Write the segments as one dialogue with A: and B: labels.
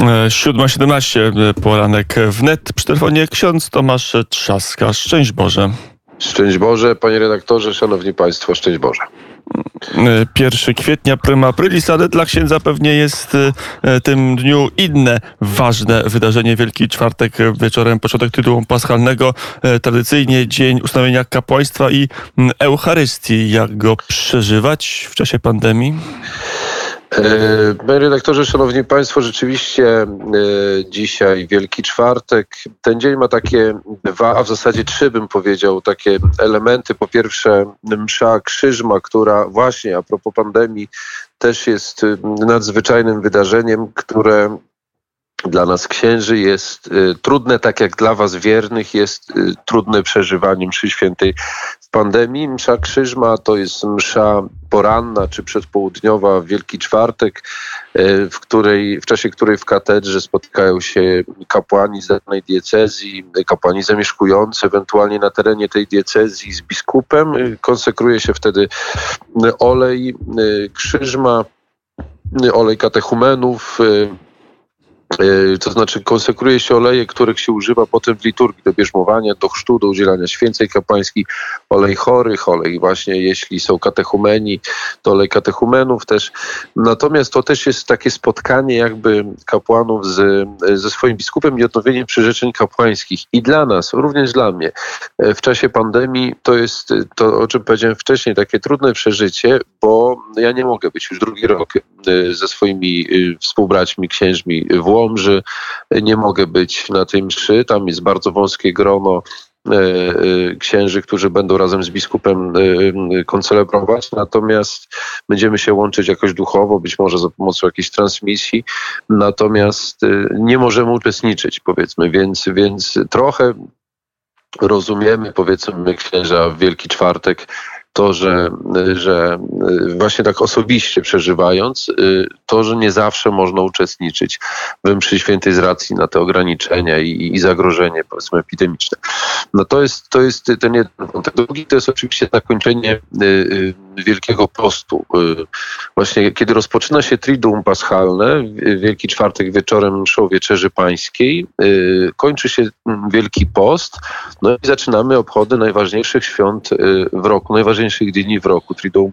A: 7.17 poranek wnet. Przy telefonie ksiądz Tomasz Trzaska. Szczęść Boże.
B: Szczęść Boże, panie redaktorze, szanowni państwo, szczęść Boże.
A: 1 kwietnia, prima aprilis, ale dla księdza pewnie jest e, tym dniu inne ważne wydarzenie. Wielki Czwartek wieczorem, początek tytułu paschalnego, e, tradycyjnie dzień ustanowienia kapłaństwa i Eucharystii. Jak go przeżywać w czasie pandemii?
B: E, panie redaktorze, szanowni państwo, rzeczywiście e, dzisiaj Wielki Czwartek. Ten dzień ma takie dwa, a w zasadzie trzy bym powiedział, takie elementy. Po pierwsze msza krzyżma, która właśnie a propos pandemii też jest nadzwyczajnym wydarzeniem, które dla nas księży jest y, trudne, tak jak dla was wiernych jest y, trudne przeżywanie mszy świętej pandemii. Msza krzyżma to jest msza poranna czy przedpołudniowa w Wielki Czwartek, y, w, której, w czasie której w katedrze spotykają się kapłani z danej diecezji, kapłani zamieszkujący ewentualnie na terenie tej diecezji z biskupem. Konsekruje się wtedy olej krzyżma, olej katechumenów, E, to znaczy konsekruje się oleje, których się używa potem w liturgii do bierzmowania, do chrztu, do udzielania święcej kapłańskiej, olej chorych, olej właśnie jeśli są katechumeni, to olej katechumenów też. Natomiast to też jest takie spotkanie jakby kapłanów z, ze swoim biskupem i odnowienie przyrzeczeń kapłańskich. I dla nas, również dla mnie, e, w czasie pandemii to jest to, o czym powiedziałem wcześniej, takie trudne przeżycie, bo ja nie mogę być już drugi rok e, ze swoimi współbraćmi, księżmi w Łomży. Nie mogę być na tym mszy. Tam jest bardzo wąskie grono e, księży, którzy będą razem z biskupem koncelebrować, natomiast będziemy się łączyć jakoś duchowo, być może za pomocą jakiejś transmisji, natomiast nie możemy uczestniczyć, powiedzmy, więc, więc trochę rozumiemy, powiedzmy, my księża w Wielki Czwartek, to, że, że właśnie tak osobiście przeżywając, y, to, że nie zawsze można uczestniczyć w mszy świętej z racji na te ograniczenia i, i zagrożenie, powiedzmy, epidemiczne. No to jest, to jest ten jeden wątek. Drugi to jest oczywiście zakończenie y, y, Wielkiego Postu. Właśnie kiedy rozpoczyna się Triduum Paschalne, Wielki Czwartek wieczorem mszą Wieczerzy Pańskiej, kończy się Wielki Post, no i zaczynamy obchody najważniejszych świąt w roku, najważniejszych dni w roku. Triduum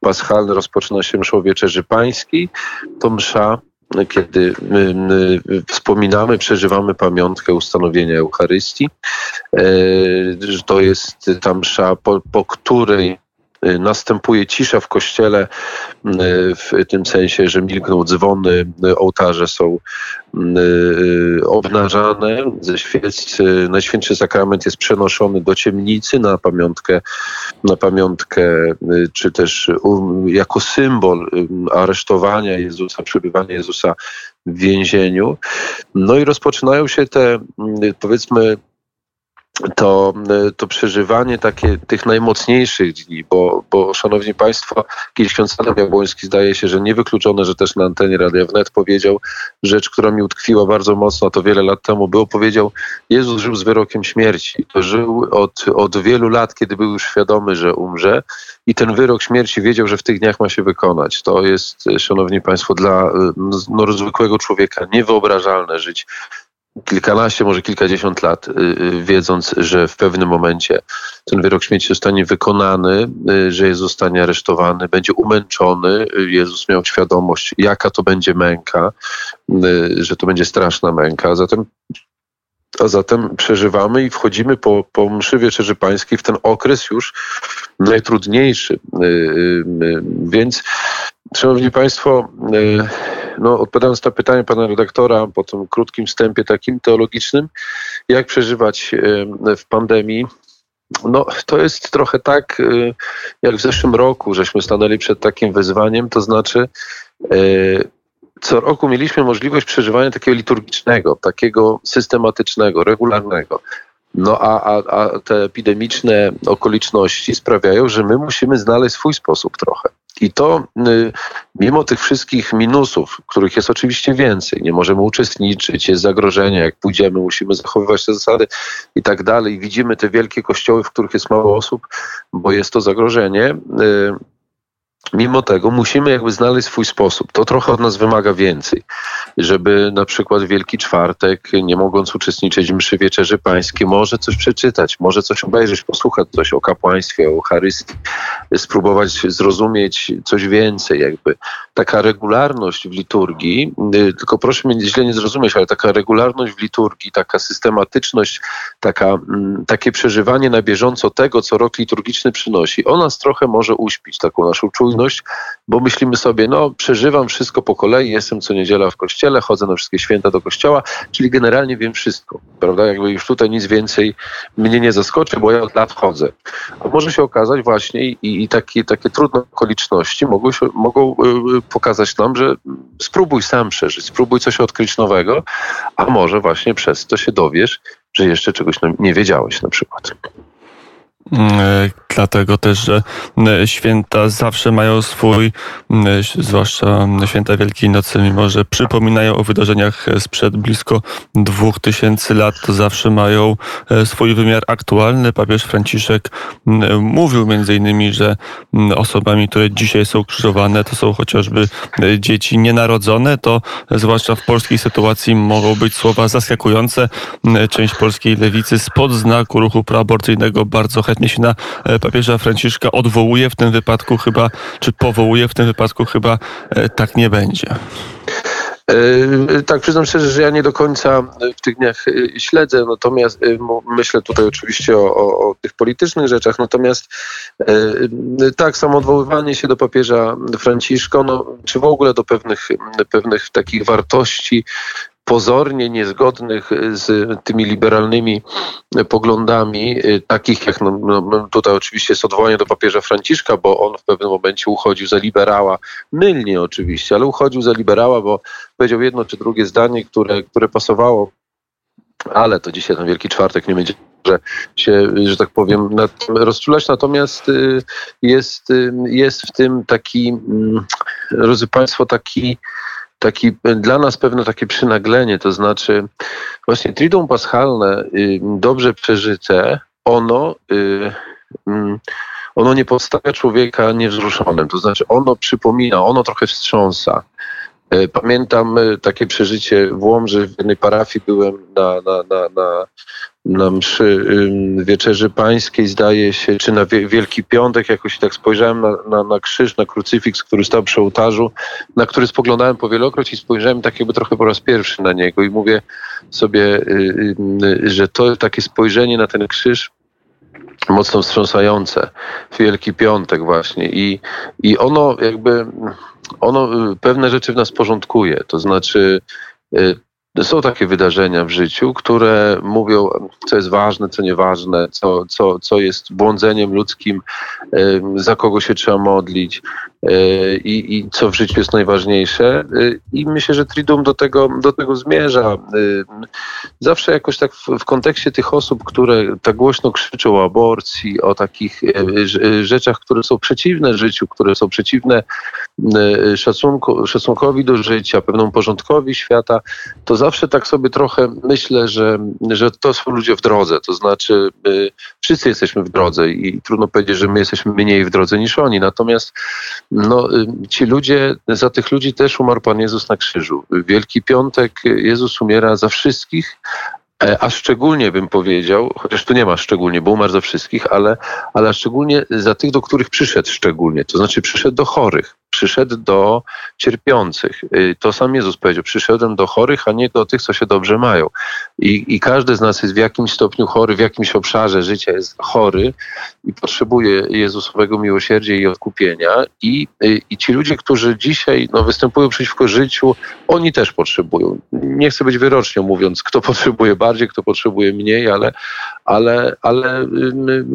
B: Paschalne rozpoczyna się mszą Wieczerzy Pańskiej. To msza kiedy my, my wspominamy, przeżywamy pamiątkę ustanowienia Eucharystii. E, to jest ta msza, po, po której Y, następuje cisza w kościele y, w tym sensie, że milkną dzwony, y, ołtarze są obnażane, ze świec Najświętszy Sakrament jest przenoszony do ciemnicy na pamiątkę, na pamiątkę czy też jako symbol aresztowania Jezusa, przebywania Jezusa w więzieniu. No i rozpoczynają się te, powiedzmy, to, to przeżywanie takie tych najmocniejszych dni, bo, bo szanowni państwo, kiedyś ksiądz Adam Jabłoński zdaje się, że niewykluczone, że też na antenie Radia Wnet powiedział rzecz, która mi utkwiła bardzo mocno, to wiele lat temu było, powiedział, Jezus żył z wyrokiem śmierci. Żył od, od wielu lat, kiedy był już świadomy, że umrze i ten wyrok śmierci wiedział, że w tych dniach ma się wykonać. To jest, szanowni państwo, dla no, zwykłego człowieka niewyobrażalne żyć kilkanaście, może kilkadziesiąt lat, y, y, wiedząc, że w pewnym momencie ten wyrok śmierci zostanie wykonany, y, że Jezus zostanie aresztowany, będzie umęczony. Jezus miał świadomość, jaka to będzie męka, że to będzie straszna męka. Zatem a zatem przeżywamy i wchodzimy po, po mszy Wieczerzy Pańskiej w ten okres już najtrudniejszy. Więc, Szanowni Państwo, no, odpowiadając na pytanie pana redaktora po tym krótkim wstępie takim teologicznym, jak przeżywać w pandemii, no, to jest trochę tak, y, jak w zeszłym roku, żeśmy stanęli przed takim wyzwaniem, to znaczy y, co roku mieliśmy możliwość przeżywania takiego liturgicznego, takiego systematycznego, regularnego. No a, a, a te epidemiczne okoliczności sprawiają, że my musimy znaleźć swój sposób trochę. I to y, mimo tych wszystkich minusów, których jest oczywiście więcej, nie możemy uczestniczyć, jest zagrożenie, jak pójdziemy, musimy zachowywać te zasady i tak dalej. Widzimy te wielkie kościoły, w których jest mało osób, bo jest to zagrożenie. Mimo tego musimy jakby znaleźć swój sposób. To trochę od nas wymaga więcej, żeby na przykład Wielki Czwartek, nie mogąc uczestniczyć w mszy Wieczerzy Pańskiej, może coś przeczytać, może coś obejrzeć, posłuchać coś o kapłaństwie, o Eucharystii, spróbować zrozumieć coś więcej. Jakby taka regularność w liturgii, y, tylko proszę mnie źle nie zrozumieć, ale taka regularność w liturgii, taka systematyczność, taka, mm, takie przeżywanie na bieżąco tego, co rok liturgiczny przynosi, ona nas trochę może uśpić, taką naszą czujność bo myślimy sobie, no przeżywam wszystko po kolei, jestem co niedziela w kościele, chodzę na wszystkie święta do kościoła, czyli generalnie wiem wszystko, prawda? Jakby już tutaj nic więcej mnie nie zaskoczy, bo ja od lat chodzę. A może się okazać właśnie i, i takie, takie trudne okoliczności mogą, się, mogą y, pokazać nam, że spróbuj sam przeżyć, spróbuj coś odkryć nowego, a może właśnie przez to się dowiesz, że jeszcze czegoś nie wiedziałeś na przykład.
A: E, dlatego też, że e, święta zawsze mają swój, e, zwłaszcza święta Wielkiej Nocy, mimo że przypominają o wydarzeniach sprzed blisko dwóch tysięcy lat, to zawsze mają swój wymiar aktualny. Papież Franciszek mówił między innymi, że osobami, które dzisiaj są krzyżowane, to są chociażby dzieci nienarodzone, to zwłaszcza w polskiej sytuacji mogą być słowa zaskakujące. Część polskiej lewicy spod znaku ruchu proaborcyjnego bardzo chętnie się na e, papieża Franciszka odwołuje w tym wypadku chyba, czy powołuje w tym wypadku chyba e, tak nie będzie.
B: E, tak, przyznam szczerze, że ja nie do końca w tych dniach śledzę, natomiast myślę tutaj oczywiście o, o, o tych politycznych rzeczach, natomiast tak, samo odwoływanie się do papieża Franciszka, no, czy w ogóle do pewnych, pewnych takich wartości, pozornie niezgodnych z tymi liberalnymi poglądami, y, takich jak no, no, tutaj oczywiście jest odwołanie do papieża Franciszka, bo on w pewnym momencie uchodził za liberała, mylnie oczywiście, ale uchodził za liberała, bo powiedział jedno czy drugie zdanie, które, które pasowało, ale to dzisiaj ten Wielki Czwartek nie będzie że się, że tak powiem, nad tym rozczulać. Natomiast y, jest, y, jest w tym taki, mm, drodzy Państwo, taki taki dla nas pewne takie przynaglenie, to znaczy właśnie Triduum Paschalne, y, dobrze przeżyte, ono, y, mm, ono nie postawia człowieka niewzruszonym, to znaczy ono przypomina, ono trochę wstrząsa. Y, pamiętam takie przeżycie w Łomży, w jednej parafii byłem na, na, na, na, na mszy Wieczerzy Pańskiej, zdaje się, czy na Wielki Piątek, jakoś tak spojrzałem na, na, na, krzyż, na krucyfiks, który stał przy ołtarzu, na który spoglądałem powielokroć i spojrzałem tak jakby trochę po raz pierwszy na niego i mówię sobie, y, y, że to takie spojrzenie na ten krzyż mocno wstrząsające. W Wielki Piątek właśnie. I, i ono jakby ono y, pewne rzeczy w nas porządkuje, to znaczy są takie wydarzenia w życiu, które mówią, co jest ważne, co nieważne, co, co, co jest błądzeniem ludzkim, za kogo się trzeba modlić i, i co w życiu jest najważniejsze. E, I myślę, że Triduum do tego, do tego zmierza. E, zawsze jakoś tak w, w kontekście tych osób, które tak głośno krzyczą o aborcji, o takich rzeczach, które są przeciwne życiu, które są przeciwne szacunku, szacunkowi do życia, pewnemu porządkowi świata, to zawsze tak sobie trochę myślę, że, że to są ludzie w drodze. To znaczy, wszyscy jesteśmy w drodze i trudno powiedzieć, że my jesteśmy mniej w drodze niż oni. Natomiast no, ci ludzie, za tych ludzi też umarł Pan Jezus na krzyżu. Wielki Piątek Jezus umiera za wszystkich, e, a szczególnie bym powiedział, chociaż tu nie ma szczególnie, bo umarł za wszystkich, ale, ale szczególnie za tych, do których przyszedł szczególnie, to znaczy przyszedł do chorych przyszedł do cierpiących. Y, to sam Jezus powiedział, przyszedłem do chorych, a nie do tych, co się dobrze mają. I, I każdy z nas jest w jakimś stopniu chory, w jakimś obszarze życia jest chory i potrzebuje Jezusowego miłosierdzia i odkupienia. I, y, i ci ludzie, którzy dzisiaj no, występują przeciwko życiu, oni też potrzebują. Nie chcę być wyrocznią mówiąc, kto potrzebuje bardziej, kto potrzebuje mniej, ale, ale, ale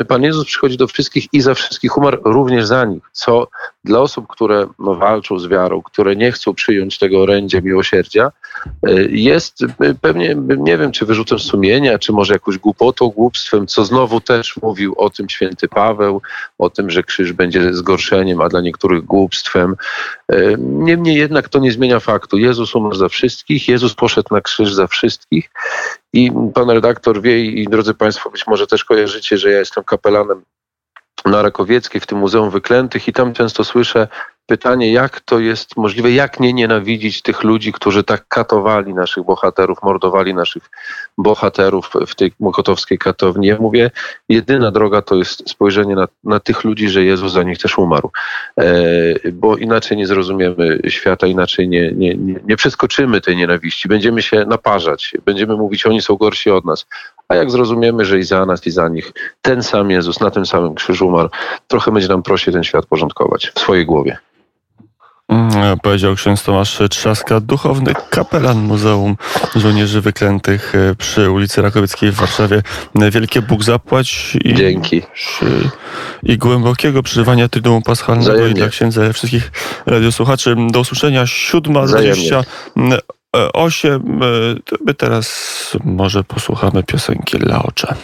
B: y, Pan Jezus przychodzi do wszystkich i za wszystkich umarł również za nich, co dla osób, które no, walczą z wiarą, które nie chcą przyjąć tego orędzia miłosierdzia, y, jest y, pewnie, nie wiem, czy wyrzutem sumienia, czy może jakąś głupotą, głupstwem, co znowu też mówił o tym święty Paweł, o tym, że krzyż będzie zgorszeniem, a dla niektórych głupstwem. Niemniej jednak to nie zmienia faktu. Jezus umarł za wszystkich, Jezus poszedł na krzyż za wszystkich i pan redaktor wie i drodzy Państwo być może też kojarzycie, że ja jestem kapelanem na Rakowieckiej, w tym Muzeum Wyklętych i tam często słyszę pytanie, jak to jest możliwe, jak nie nienawidzić tych ludzi, którzy tak katowali naszych bohaterów, mordowali naszych bohaterów w tej mokotowskiej katowni. Ja mówię, jedyna droga to jest spojrzenie na, na tych ludzi, że Jezus za nich też umarł, e, bo inaczej nie zrozumiemy świata, inaczej nie, nie, nie, nie przeskoczymy tej nienawiści, będziemy się naparzać, będziemy mówić, oni są gorsi od nas, a jak zrozumiemy, że i za nas, i za nich ten sam Jezus na tym samym krzyżu umarł, trochę będzie nam prościej ten świat porządkować w swojej głowie.
A: Mm, Powiedział ksiądz Tomasz Trzaska, duchowny kapelan Muzeum Żołnierzy Wyklętych e, przy ulicy Rakowieckiej w Warszawie. Wielkie Bóg zapłać i,
B: Dzięki.
A: i głębokiego przeżywania Tytułu Paschalnego
B: Wzajemnie.
A: i dla księdza wszystkich radiosłuchaczy. Do usłyszenia 7.28. My teraz może posłuchamy piosenki Laocze.